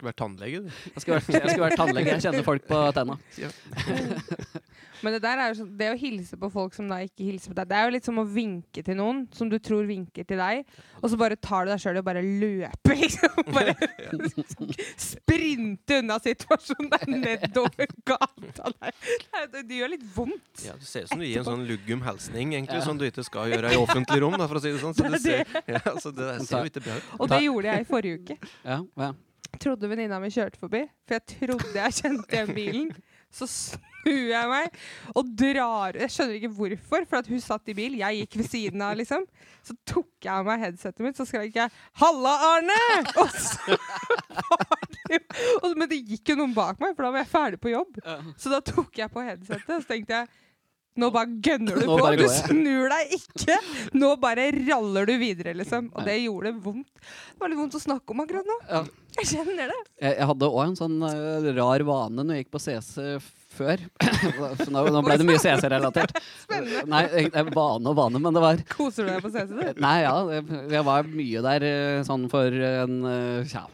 Skulle vært tannlege, du. Jeg skulle vært, jeg skulle vært tannlege. Jeg kjenner folk på tenna. [LAUGHS] Men det der er jo sånn, det å hilse på folk som da ikke hilser på deg, det er jo litt som å vinke til noen som du tror vinker til deg, og så bare tar du deg sjøl og bare løper, [LAUGHS] liksom. Bare [LAUGHS] sprinte unna situasjonen der nedover gata der. Det, det gjør litt vondt. Ja, Du ser ut som du gir en sånn luggum hilsning, egentlig, som du ikke skal gjøre i offentlig rom. Da, for å si det sånn. Så Det det, er ser, ja, så det ser jo ikke bra ut. Og det gjorde jeg i forrige uke. Ja, ja. Trodde venninna mi kjørte forbi, for jeg trodde jeg kjente igjen [LAUGHS] bilen. Så snur jeg meg og drar Jeg skjønner ikke hvorfor, for at hun satt i bil. Jeg gikk ved siden av, liksom. Så tok jeg av meg headsetet mitt, så skrek jeg 'Halla, Arne!' Og så var det jo Men det gikk jo noen bak meg, for da var jeg ferdig på jobb. Så da tok jeg på headsetet, og så tenkte jeg nå bare gønner du Nå på. bare Du jeg. snur deg ikke. Nå bare raller du videre, liksom. Og det gjorde vondt. Det var litt vondt å snakke om akkurat nå. Ja. Jeg kjenner det. Jeg, jeg hadde òg en sånn eh, rar vane når jeg gikk på CC før. [CLEARS THROAT] Så nå, nå ble det mye CC-relatert. Spennende. Nei, jeg- det er vane og vane, men det var Koser du deg på CC, du? Nei, ja. Jeg, jeg var mye der eh, sånn for en eh, ja,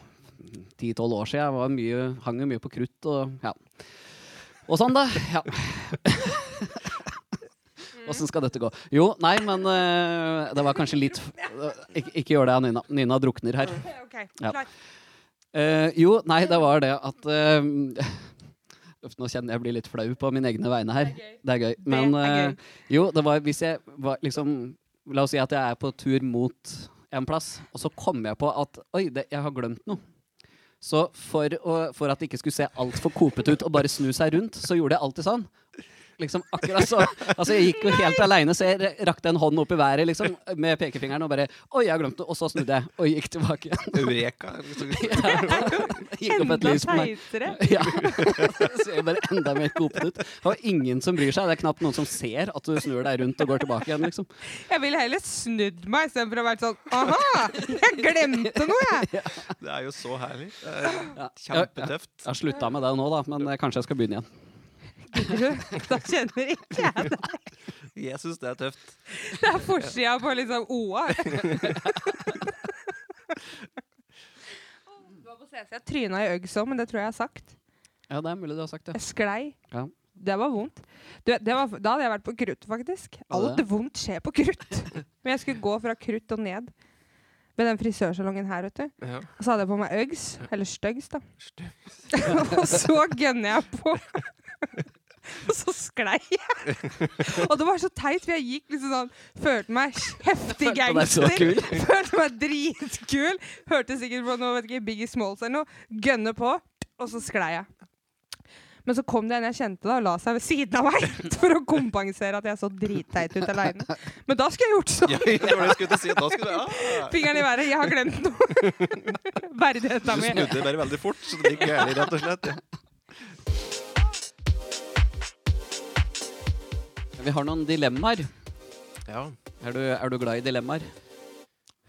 ti-tolv år siden. Jeg var mye, hang jo mye på krutt og ja. Og sånn, da. Ja. Åssen skal dette gå? Jo, nei, men uh, det var kanskje litt eh, ikke, ikke gjør det, Nina. Nina drukner her. [LAUGHS] Ok, Ja. Eh, jo, nei, det var det at [LAUGHS] uh, nå kjenner jeg blir litt flau på mine egne vegne her. Det er gøy. Men uh, jo, det var hvis jeg var liksom La oss si at jeg er på tur mot en plass, og så kommer jeg på at Oi, det, jeg har glemt noe. Så for, å, for at det ikke skulle se altfor kopete ut og bare snu seg rundt, så gjorde jeg alltid sånn. Liksom akkurat så Altså Jeg gikk jo helt aleine, så jeg rakte en hånd opp i været liksom med pekefingeren og bare Oi, jeg har glemt det. Og så snudde jeg og gikk tilbake igjen. Eureka. liksom. [LAUGHS] Gikk opp et lys på meg. Ja. [LAUGHS] Så jeg bare enda mer kopet ut. Det var ingen som bryr seg. Det er knapt noen som ser at du snur deg rundt og går tilbake igjen. liksom. Jeg ville heller snudd meg istedenfor å være sånn Aha! Jeg glemte noe, jeg! [LAUGHS] Det er jo så herlig. Er kjempetøft. Jeg har slutta med det nå, da, men kanskje jeg skal begynne igjen. Gidder du? [LAUGHS] Da kjenner ikke jeg deg. Jeg syns det er tøft. [LAUGHS] Det er forsida på liksom OA. [LAUGHS] Du var på CC. Jeg tryna i Uggs òg, men det tror jeg jeg har sagt. Ja, det er mulig du har sagt det. Jeg sklei. Ja. Det var vondt. Du, det var, da hadde jeg vært på krutt, faktisk. Alt vondt skjer på krutt. Men jeg skulle gå fra krutt og ned. med den frisørsalongen her, vet du. Ja. Og så hadde jeg på meg Uggs. Eller Stuggs, da. Og så gønner jeg på. Og [LAUGHS] så sklei jeg. og det var så teit, for jeg gikk liksom sånn Følte meg heftig gangster. [LAUGHS] Følte meg dritkul. Hørte sikkert på noe, vet ikke, Biggie Smalls eller noe. Gønne på, og så sklei jeg. Men så kom det en jeg kjente da og la seg ved siden av meg [LAUGHS] for å kompensere at jeg så dritteit ut aleine. Men da skulle jeg gjort sånn. Ja, det var det jeg skulle si. Da skulle du, ja. Fingeren i været. Jeg har glemt noe. Verdigheta Du mi. snudde bare veldig fort, så det gikk gærent, rett og slett. Vi har noen dilemmaer. Ja. Er du, er du glad i dilemmaer?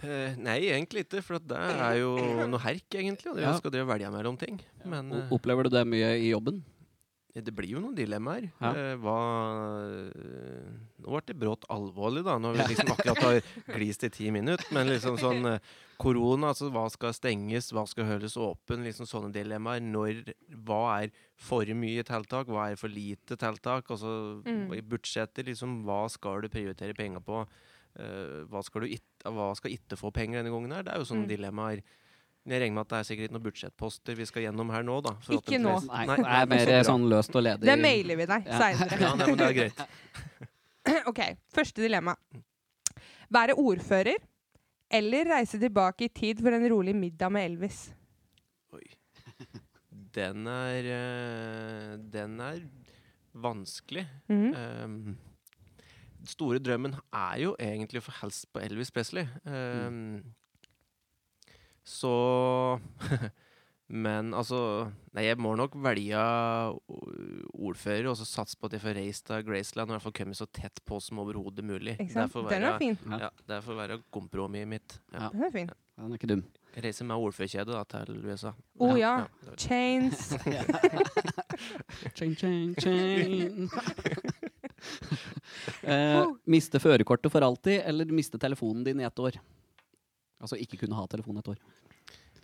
Eh, nei, egentlig ikke, for det er jo noe herk, egentlig. Og det Ja. skal det velge mellom ting. Men eh, Opplever du det mye i jobben? Det blir jo noen dilemmaer. Ja. Eh, hva eh, Nå ble det brått alvorlig, da, når vi liksom akkurat har glist i ti minutter. Men liksom sånn eh, korona, altså hva skal stenges, hva skal holdes åpen? liksom Sånne dilemmaer. Når, hva er for mye tiltak, hva er for lite tiltak? Altså Mm. i budsjettet, liksom hva skal du prioritere penger på? Uh, hva skal du ikke ikke få penger denne gangen her? Det er jo sånne Mm. dilemmaer. Men Jeg regner med at det er sikkert noen budsjettposter vi skal gjennom her nå, da. Ikke nå. Nei, Nei, det er mer sånn løst og ledig. Det mailer vi deg Ja. seinere. Ja, nei, men det er greit. [LAUGHS] ok, første dilemma. Være ordfører eller reise tilbake i tid for en rolig middag med Elvis? Oi. Den er eh, Den er vanskelig. Mhm. Um, store drømmen er jo egentlig å få helst på Elvis Presley. Um, Så [LAUGHS] Men altså Nei, jeg må nok velge ordfører og så satse på at jeg får reist til Graceland og i hvert fall komme så tett på som overhodet mulig. Det får være, fin. Ja. ja, det får være kompromisset mitt. Ja. Ja. Den er fin. Den er ikke dum. Jeg reiser med ordførerkjede til USA. Å ja. ja. var- Chains. [LAUGHS] [LAUGHS] chain, chain, chain. eh, miste førerkortet for alltid, eller miste telefonen din i ett år? Altså ikke kunne ha telefon et år.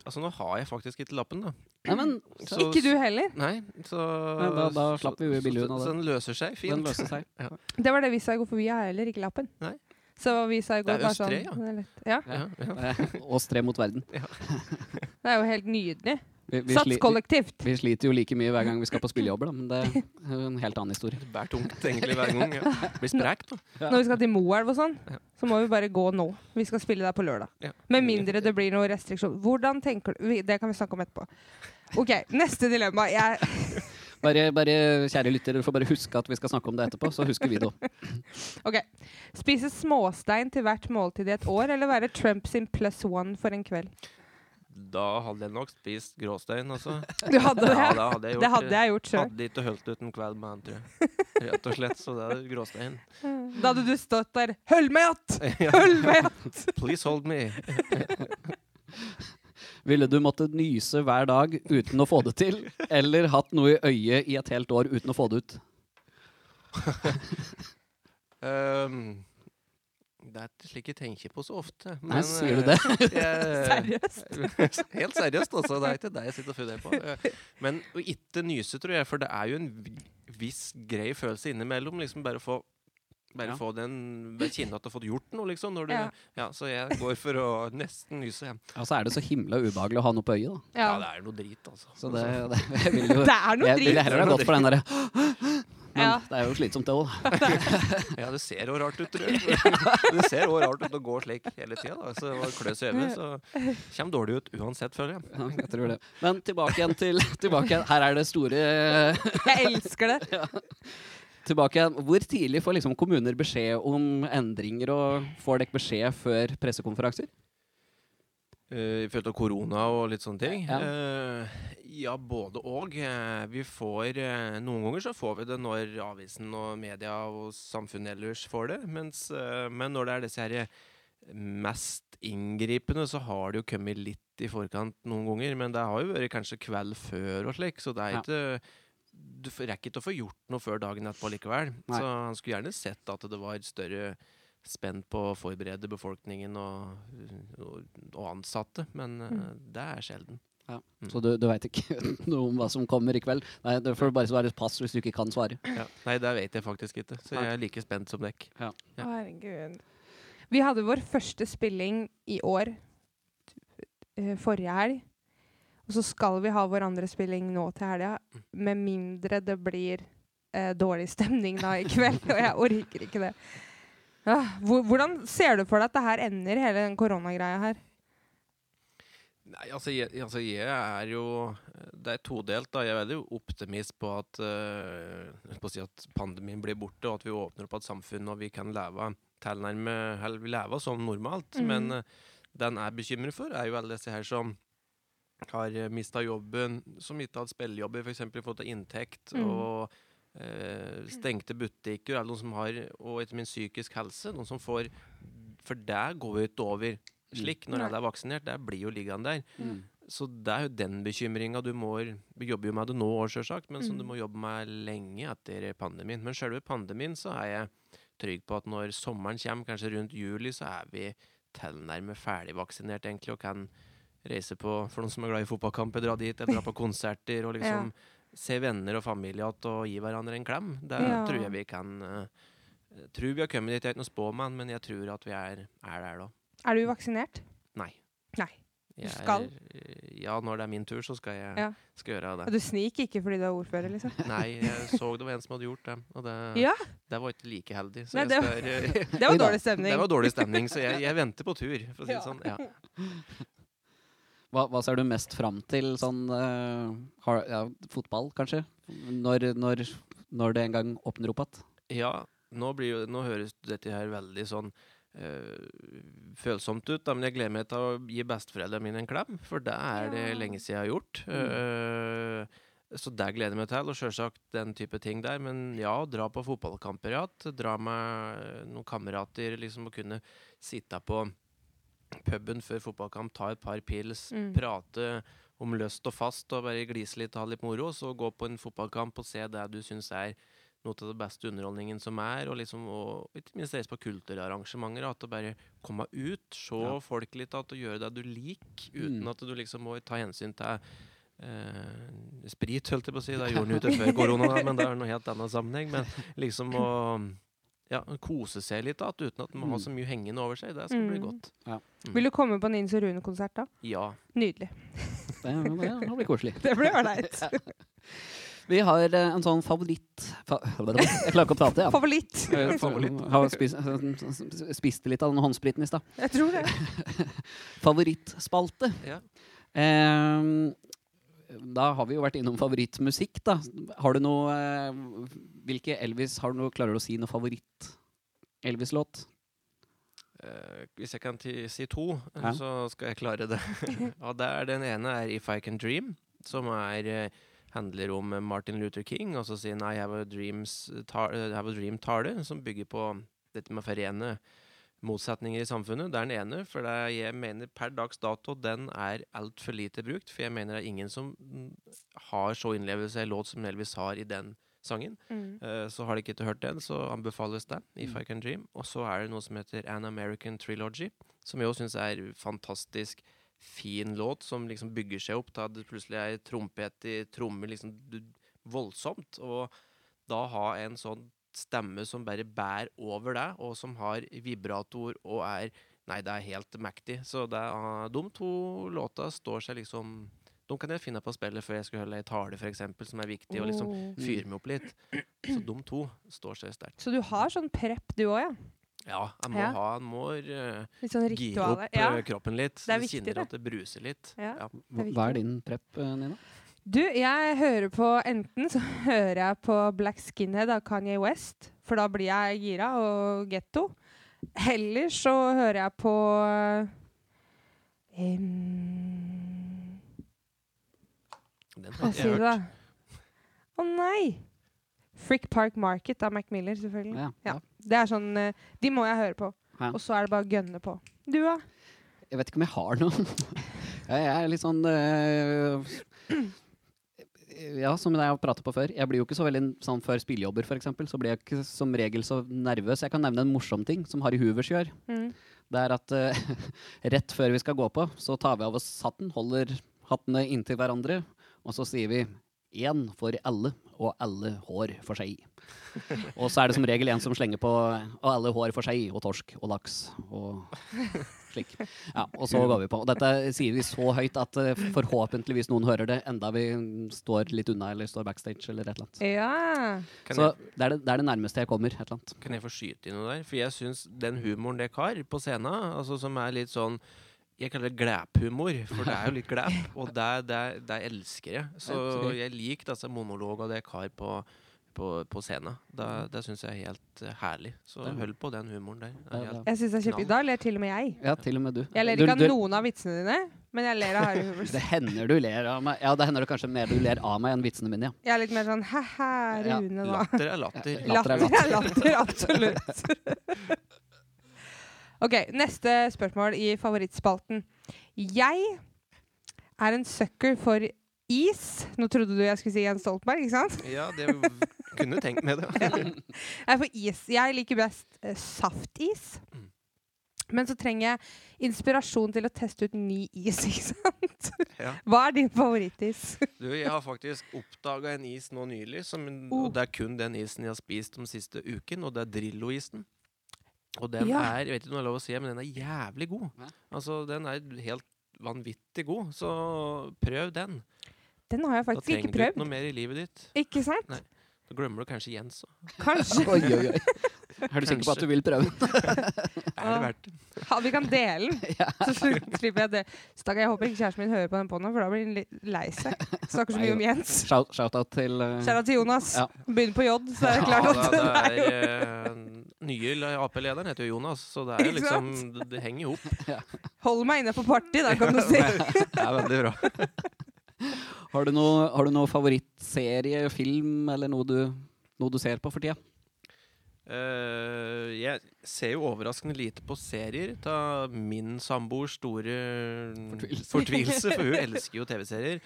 Altså, nå har jeg faktisk ikke lappen, da. Nei, men [CLEARS THROAT] Så- Ikke du heller. Nei, så Nei, da- da slapp vi billig unna det. Så den løser seg fint. den løser seg. [LAUGHS] Det var det vi sa i går, for vi har heller ikke lappen. Nei. Så vi sa i Det går er bare sånn ja. det er ja. Ja, ja. [LAUGHS] Ås tre mot verden. [LAUGHS] Det er jo helt nydelig. Vi, vi, Sats sli, vi, vi sliter jo like mye hver gang vi skal på spillejobber, da, men det er jo en helt annen historie. Det bærer tungt egentlig hver gang. Ja. Blir sprekt, da. Ja. Når vi skal til Moelv og sånn, så må vi bare gå nå. Vi skal spille der på lørdag. Ja. Med mindre det blir noe restriksjon. Hvordan tenker du Det kan vi snakke om etterpå. OK, neste dilemma. Jeg, [LAUGHS] Bare, bare, kjære lytter, dere får bare huske at vi skal snakke om det etterpå, så husker vi det òg. [LAUGHS] ok. Spise småstein til hvert måltid i et år, eller være Trump sin plus one for en kveld? Da hadde jeg nok spist gråstein, altså. [LAUGHS] Du hadde det? Ja, det hadde jeg gjort. det hadde jeg gjort selv. Hadde ikke holdt ut en kveld med han, tror jeg. Rett og slett. Så det er gråstein. [LAUGHS] Da hadde du stått der Hold meg att! [LAUGHS] Hold meg att! Please hold me. Ville du måttet nyse hver dag uten å få det til, eller hatt noe i øyet i et helt år uten å få det ut? Um, det er slik jeg tenker på så ofte. Nei, sier du det? [LAUGHS] [LAUGHS] Seriøst? Seriøst? [LAUGHS] Helt seriøst, altså. Det er ikke det jeg sitter og funderer på. Eh, Men å ikke nyse, tror jeg, for det er jo en viss grei følelse innimellom. Liksom bare få bare Ja. få den ved at du har fått gjort noe, liksom. Når du, Ja. ja. så jeg går for å nesten nyse. Ja. Og så er det så himla ubehagelig å ha noe på øyet, da. ja, Ja. det er noe drit, altså. Så det, det vil jo Det er noe Jeg ville heller ha gått for den derre Men Ja. det er jo slitsomt, det òg. [LAUGHS] Ja, det ser jo rart ut, tror jeg. [LAUGHS] Det ser jo rart ut å gå slik hele tida. Så var klø seg over, så kommer dårlig ut uansett, føler jeg. Ja, jeg tror det. Men tilbake igjen til tilbake igjen. Her er det store [LAUGHS] Jeg elsker det. Tilbake igjen. Hvor tidlig får liksom kommuner beskjed om endringer, og får dere beskjed før pressekonferanser? Uh, I forhold til korona og litt sånne ting? Ja. Uh, ja, både og. Eh, vi får eh, Noen ganger så får vi det når avisen og media og samfunnet ellers får det. Mens, uh, men når det er disse her mest inngripende, så har det jo kommet litt i forkant noen ganger. Men det har jo vært kanskje kveld før og slik, så det er Ja. ikke Du rekker ikke å få gjort noe før dagen etterpå likevel. Nei. Så han skulle gjerne sett at det var større spenn på å forberede befolkningen og, og, og ansatte, men eh, Mm. det er sjelden. Så du, du veit ikke [LAUGHS] noe om hva som kommer i kveld? Nei, Det får bare svare pass hvis du ikke kan svare. Ja. Nei, det vet jeg faktisk ikke, så jeg er like spent som dekk. Ja. Herregud. Vi hadde vår første spilling i år eh, forrige helg. Og så skal vi ha vår andre spilling nå til helga, med mindre det blir eh, dårlig stemning da i kveld. Og jeg orker ikke det. Hvor, hvordan ser du for deg at det her ender, hele den koronagreia her? Nei, altså jeg, altså jeg er jo Det er todelt. da. Jeg er veldig optimist på at, uh, på si at pandemien blir borte, og at vi åpner opp et samfunn og vi kan leve tilnærme Eller vi lever som normalt. Mhm. Men uh, den jeg er bekymret for, er jo alle disse her som har mista jobben, som ikke har hatt spillejobber, f.eks. fått inntekt, Mhm. og stengte butikker, eller noen som har Og etter min psykisk helse. Noen som får For det går jo ikke over slik når alle er vaksinert. Det blir jo liggende der. Mm. Så det er jo den bekymringa du må jobbe jobber jo med det nå òg, sjølsagt, men som du Mm. må jobbe med lenge etter pandemien. Men sjølve pandemien så er jeg trygg på at når sommeren kommer, kanskje rundt juli, så er vi tilnærmet ferdigvaksinert egentlig og kan reise på For noen som er glad i fotballkamper, dra dit eller dra på [LAUGHS] konserter og liksom se venner og familie igjen og gi hverandre en klem. Det Ja. tror jeg vi kan uh, Tror vi har kommet dit. Jeg er ikke noen spåmann, men jeg tror at vi er, er der da. Er du vaksinert? Nei. Nei. Jeg skal? Er, ja, når det er min tur, så skal jeg Ja. skal gjøre Og det. du sniker ikke fordi du er ordfører, liksom? [LAUGHS] Nei, jeg så det var en som hadde gjort det, og det, Ja, det var ikke like heldig. Så Nei, jeg det skal, [LAUGHS] det var dårlig stemning. det var dårlig stemning, så jeg, jeg venter på tur, for å si Ja. det sånn. [LAUGHS] Hva, hva ser du mest fram til sånn uh, har, ja, Fotball, kanskje? Når, når, når det en gang åpner opp igjen? Ja, nå, blir jo, nå høres dette her veldig sånn Uh, følsomt ut, da, men jeg gleder meg til å gi besteforeldrene mine en klem, for det er det lenge siden jeg har gjort. Eh, så det gleder jeg meg til, og selvsagt den type ting der. Men ja, dra på fotballkamper igjen. Dra med noen kamerater, liksom og kunne sitte på puben før fotballkamp, ta et par pils, Mm. prate om løst og fast og bare glise litt og ha litt moro. Så gå på en fotballkamp og se det du syns er noe av det beste underholdningen som er, og liksom og ikke minst reise på kulturarrangementer. At å bare komme ut, se Ja. folk litt, at du gjøre det du liker, uten Mm. at du liksom må ta hensyn til eh, sprit, holdt jeg på å si. Det [LAUGHS] gjorde han jo ikke før korona, da, men det er noe helt annen sammenheng. Men liksom å ja, kose seg litt, da, uten at man må ha Mm. så mye hengende over seg. Det skal bli godt. godt. Mm. Vil du komme på Nins og Rune-konsert da? Ja. Nydelig. Det, det, det blir koselig. [LAUGHS] Det blir ålreit. [LAUGHS] Vi har eh, en sånn favoritt... Fa jeg klarer ikke å prate, ja. Favoritt. [LAUGHS] Favoritt. har spist, spiste litt av den håndspriten i stad. Jeg tror det. Favorittspalte. ja. Ehm, da har vi jo vært innom favorittmusikk, da. Har du noe eh, Hvilke Elvis har du noe, Klarer du å si noe favoritt-Elvis-låt? Eh, hvis jeg kan si to, Ja. så skal jeg klare det. [LAUGHS] ja, det er Den ene er If I Can Dream, som er, eh, handler om Martin Luther King. Og så sin I Have a, I have a Dream-tale, som bygger på dette med å forene motsetninger i samfunnet. Det er den ene, for det jeg mener per dags dato den er altfor lite brukt. For jeg mener det er ingen som mm, har så innlevelse i en låt som Elvis har i den sangen. Mm. Eh, så har de ikke hørt den, så anbefales. If Mm. I Can Dream. Og så er det noe som heter An American Trilogy, som jeg også syns er fantastisk fin låt, som liksom bygger seg opp. Da det plutselig er trompet i trommer liksom voldsomt. Og da ha en sånn stemme som bare bærer over deg, og som har vibrator og er Nei, det er helt mektig. Så det er, de to låta står seg liksom De kan jeg finne på å spille før jeg skal holde ei tale, f.eks., som er viktig. og liksom Oh. fyre meg opp litt. Så de to står seg sterkt. Så du har sånn prep du òg, ja? Ja, jeg må Ja. ha en må uh, sånn gire opp? Ja. eh, kroppen litt. Det er viktig, kjenner det. at det bruser litt. Ja. Ja. Hva viktig, hva er din prep, eh, Nina? Du, jeg hører på Enten så [LAUGHS] hører jeg på Black Skinhead av Kanye West, for da blir jeg gira og getto. Heller så hører jeg på um, Den har jeg hørt. Å nei! Frick Park Market av Mac Miller, selvfølgelig. Ja, Ja. ja. Det er sånn eh, De må jeg høre på. Ja. Og så er det bare å gønne på. Du, da? Jeg vet ikke om jeg har noen. [LAUGHS] jeg er litt sånn eh, Ja, som jeg har pratet på før. Jeg blir jo ikke så veldig sånn før spillejobber, f.eks. Så blir jeg ikke som regel så nervøs. Jeg kan nevne en morsom ting som Harry Hoovers gjør. Mm. Det er at uh, [LAUGHS] rett før vi skal gå på, så tar vi av oss hatten, holder hattene inntil hverandre, og så sier vi én for alle, og alle hår for seg. [LAUGHS] Og så er det som regel en som slenger på og alle hår for seg, og torsk og laks og [LAUGHS] slik. Ja, og så går vi på. Og dette sier vi så høyt at eh, forhåpentligvis noen hører det, enda vi står litt unna eller står backstage eller et eller annet. Ja. Så det er det, det er det nærmeste jeg kommer. et eller annet. kan jeg få skyte inn noe der? For jeg syns den humoren dere har på scenen, altså som er litt sånn jeg kaller det glæphumor, for det er jo litt glæp, og det, det, det elsker jeg. Så jeg liker disse monologene dere har på, på, på scenen. Det, det syns jeg er helt uh, herlig. Så hold på den humoren der. Er Ja, Jeg syns det er kjempegøy. Da ler til og med jeg. Ja, til og med du. Jeg ler Du- ikke av noen av vitsene dine, men jeg ler av Harry [LAUGHS] Hoovers. Det hender du ler av meg. Ja, det hender det kanskje mer du ler av meg enn vitsene mine, ja. Jeg er litt mer sånn hæ-hæ, Rune, da. Latter er latter. Latter Latter er latter, latter, absolutt. [LAUGHS] OK, neste spørsmål i favorittspalten. Jeg er en sucker for is. Nå trodde du jeg skulle si Jens Stoltenberg, ikke sant? Ja, det kunne tenkt meg det. Er for is. Jeg liker best eh, saftis. Mm. Men så trenger jeg inspirasjon til å teste ut ny is, [LAUGHS] ikke sant? Ja. Hva er din favorittis? [LAUGHS] Du, jeg har faktisk oppdaga en is nå nylig, som, Oh. og det er kun den isen jeg har spist de siste uken, og det er Drillo-isen. Og den Ja. er jeg vet ikke om det er lov å si, men den er jævlig god. Hæ? Altså, Den er helt vanvittig god, så prøv den. Den har jeg faktisk ikke prøvd. Da trenger du ikke noe mer i livet ditt. Ikke sant? Nei. Da glemmer du kanskje Jens òg. Kanskje. [LAUGHS] Oi, oi, oi. [LAUGHS] Er du sikker på at du vil prøve? [LAUGHS] Er det verdt det? Ja, vi kan dele den, så slipper jeg det. Stakkar, jeg håper ikke kjæresten min hører på den på nå, for da blir han litt lei seg. Snakker så mye om Jens. Shout- Shout-out til uh, Kjære til Jonas. Ja. Begynner på J, så er det klart Ja, at det, det er uh, Nye Ap-lederen heter jo Jonas, så det er jo liksom Det, det henger jo opp. Hold meg inne på party, da, kan du si. Det er veldig bra. Har du noe, har du noe favorittserie, film, eller noe du, noe du ser på for tida? Uh, jeg ser jo overraskende lite på serier. Ta min samboers store Fortvilelse. fortvilelse, for hun [LAUGHS] elsker jo TV-serier.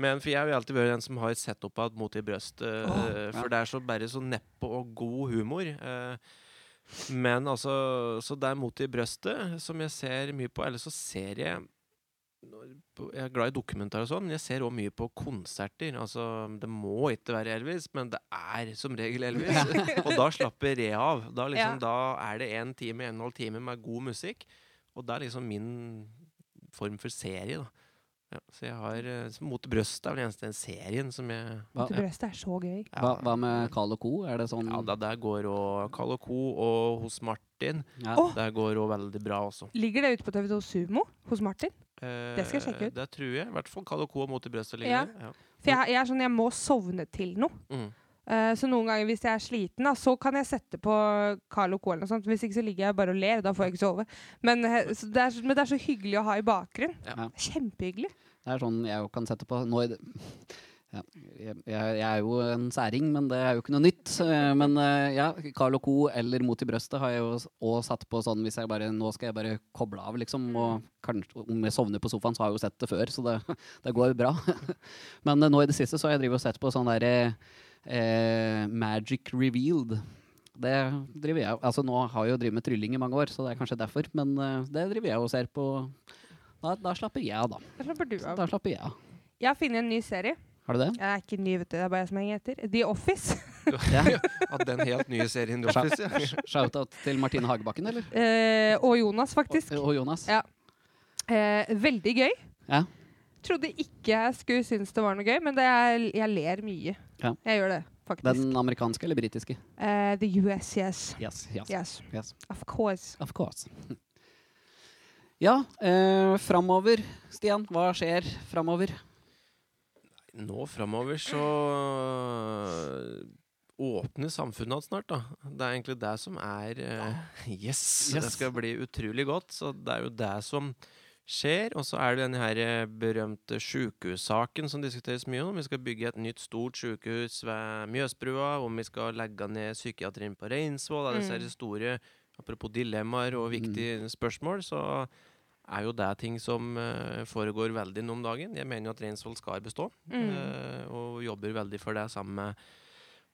Men for jeg har jo alltid vært den som har sett opp at mot i brøstet. Eh, for ja. det er så bare så neppe og god humor. Uh, men altså Så det er mot i brøstet som jeg ser mye på. Eller så ser jeg Jeg er glad i dokumentar og sånn, men jeg ser òg mye på konserter. Altså, det må ikke være Elvis, men det er som regel Elvis. [LAUGHS] og da slapper jeg av. Da, liksom, Ja. da er det en time, en og en halv time med god musikk. Og det er liksom min form for serie, da. Ja, så jeg har eh, så Mot brøstet er vel den eneste serien som jeg Hva, Mot brøstet er så gøy. hva, hva med Carl Co? Er det sånn Ja, da, der går òg Carl Co. og hos Martin. Ja. Der går òg veldig bra også. Ligger det ute på TV2 Sumo hos Martin? Det skal jeg sjekke ut. Det tror jeg. I hvert fall Co. mot i brøstet Ja. Ja. For jeg, jeg er sånn, jeg må sovne til noe. Mm. Eh, så noen ganger hvis jeg er sliten, da, så kan jeg sette på Carlo Co. eller noe sånt. Hvis ikke så ligger jeg bare og ler, da får jeg ikke sove. Men, eh, så det, er, så- men det er så hyggelig å ha i bakgrunnen. Ja. Kjempehyggelig. Det er sånn jeg kan sette på nå i det, ja, jeg, jeg er jo en særing, men det er jo ikke noe nytt. Eh, Men eh, ja, Carl Co. eller Mot i brøstet har jeg jo òg satt på sånn hvis jeg bare Nå skal jeg bare koble av, liksom. Og kanskje om jeg sovner på sofaen, så har jeg jo sett det før, så det, [LAUGHS] det går bra. [LAUGHS] Men eh, nå i det siste så har jeg drevet og sett på sånn derre eh, Magic Revealed. Det driver jeg Altså nå har jeg jo drevet med trylling i mange år, så det er kanskje derfor. Men det driver jeg og ser på. Da, da slapper jeg av, da. Da slapper du av. Da slapper jeg av. Jeg har funnet en ny serie. Har du det? Jeg er ikke ny, vet du. Det er bare jeg som henger etter. The Office. [LAUGHS] Ja. At den helt nye serien The Office, ja. Shout-out til Martine Hagebakken, eller? Eh, og Jonas, faktisk. Og, og Jonas. Ja. Eh, veldig gøy. Ja. Trodde ikke jeg skulle synes det var noe gøy, men det er, jeg ler mye. Ja. Jeg gjør det, faktisk. Den amerikanske eller britiske? Eh, the US, yes. Yes, yes, Yes, yes. of course. Of course. [LAUGHS] Ja, eh, framover, Stian. Hva skjer framover? Nå framover så åpner samfunnet hans snart, da. Det er egentlig det som er uh, yes, Yes. Det skal bli utrolig godt. Så det er jo det som skjer. Og så er det denne her eh, berømte sjukehussaken som diskuteres mye om. Vi skal bygge et nytt, stort sjukehus ved Mjøsbrua. Om vi skal legge ned psykiatrien på Reinsvoll. Mm. Disse her store Apropos dilemmaer og viktige spørsmål, så er jo det ting som eh, foregår veldig nå om dagen. Jeg mener jo at Reinsvoll skal bestå, Mm. eh, og jobber veldig for det sammen med,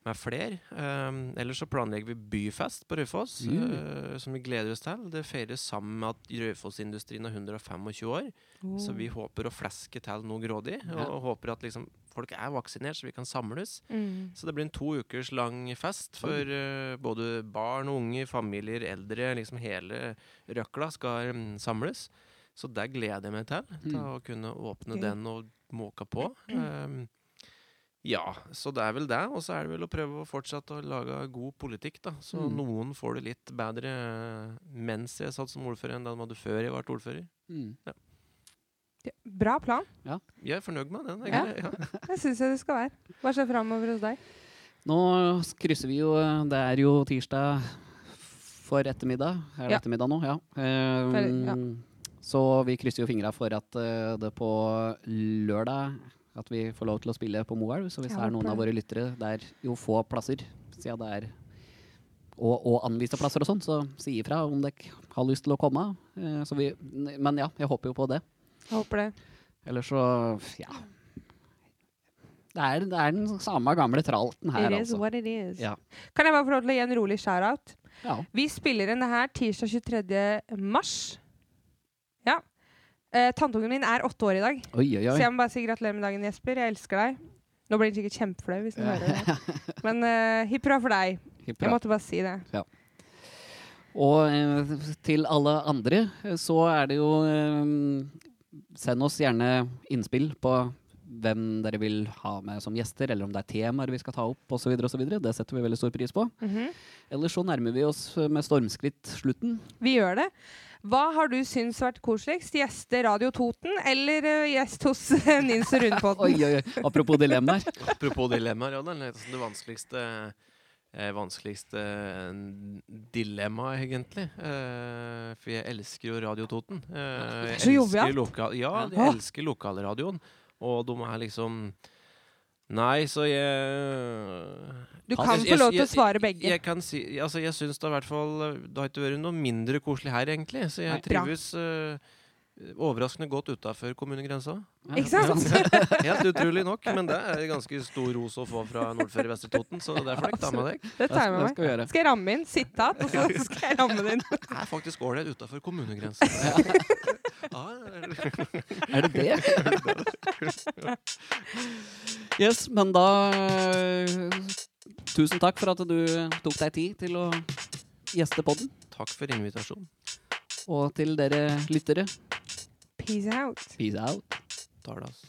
med flere. Um, ellers så planlegger vi byfest på Raufoss, Mm. eh, som vi gleder oss til. Det feires sammen med at Raufoss-industrien er 125 år, så vi håper å fleske til noe grådig, Ja. og håper at liksom, folk er vaksinert, så vi kan samles. Mm. Så det blir en to ukers lang fest for uh, både barn og unge, familier, eldre. Liksom hele røkla skal um, samles. Så det gleder jeg meg til. Til Mm. å kunne åpne Gøy. den og måke på. Um, ja, så det er vel det. Og så er det vel å prøve å fortsette å lage god politikk, da. Så Mm. noen får det litt bedre mens jeg satt som ordfører, enn de hadde før jeg ble ordfører. Mm. Bra plan. Jeg er fornøyd med den. Ja. Ja. [LAUGHS] Det syns jeg du skal være. Hva skjer framover hos deg? Nå krysser vi jo Det er jo tirsdag for ettermiddag. Er det Ja. ettermiddag nå? Ja. Um, For- ja. Så vi krysser jo fingra for at eh, det på lørdag At vi får lov til å spille på Moelv. Så hvis det er noen av våre lyttere der jo få plasser, siden det er og, og anviste plasser og sånn, så si ifra om dere har lyst til å komme. Eh, så vi, men ja, jeg håper jo på det. Jeg håper det. Eller så Ja. Det er, det er den samme gamle tralten her, It is altså. what it is. Ja. Kan jeg bare få lov til å gi en rolig shout-out? Ja. Vi spiller inn det her tirsdag 23. mars. Ja. Eh, Tanteungen min er åtte år i dag, Oi, oi, så jeg må bare si gratulerer med dagen, Jesper. Jeg elsker deg. Nå blir han sikkert kjempeflau hvis han hører det. [LAUGHS] Men uh, hipp hurra for deg. Hippra. Jeg måtte bare si det. Og eh, til alle andre eh, så er det jo eh, Send oss gjerne innspill på hvem dere vil ha med som gjester, eller om det er temaer vi skal ta opp osv. Det setter vi veldig stor pris på. Mhm. Ellers så nærmer vi oss eh, med stormskritt slutten. Vi gjør det. Hva har du syntes vært koseligst? Gjeste Radio Toten eller eh, gjest hos uh, Nils og [LAUGHS] Oi, Rundpotten? oi, oi. Apropos dilemmaer. [LAUGHS] Apropos dilemmaer, ja, det er det vanskeligste eh, vanskeligste eh, dilemmaet, egentlig. Eh, for jeg elsker jo Radio Toten. Eh, jeg Så elsker jovialt. Lokal, ja, Ja. jeg elsker lokalradioen. Og de er liksom Nei, så jeg Du kan jeg- få lov til å svare begge. Jeg kan si, altså jeg syns det i hvert fall Det har ikke vært noe mindre koselig her, egentlig. Så jeg Nei. Trives uh, overraskende godt utafor kommunegrensa. Ikke sant? [LAUGHS] Helt utrolig nok, men det er ganske stor ros å få fra Nordføre Vestre Toten, så det får dere ta med deg. Det tar jeg med meg. Skal jeg ramme inn? Sitat, og så skal jeg ramme det inn. [LAUGHS] Det er faktisk ålreit utafor kommunegrensa. Ja, [LAUGHS] Er det det? Yes, men da Tusen takk for at du tok deg tid til å gjeste podden. takk for invitasjonen. Og til dere lyttere, Peace out. peace out. Talas.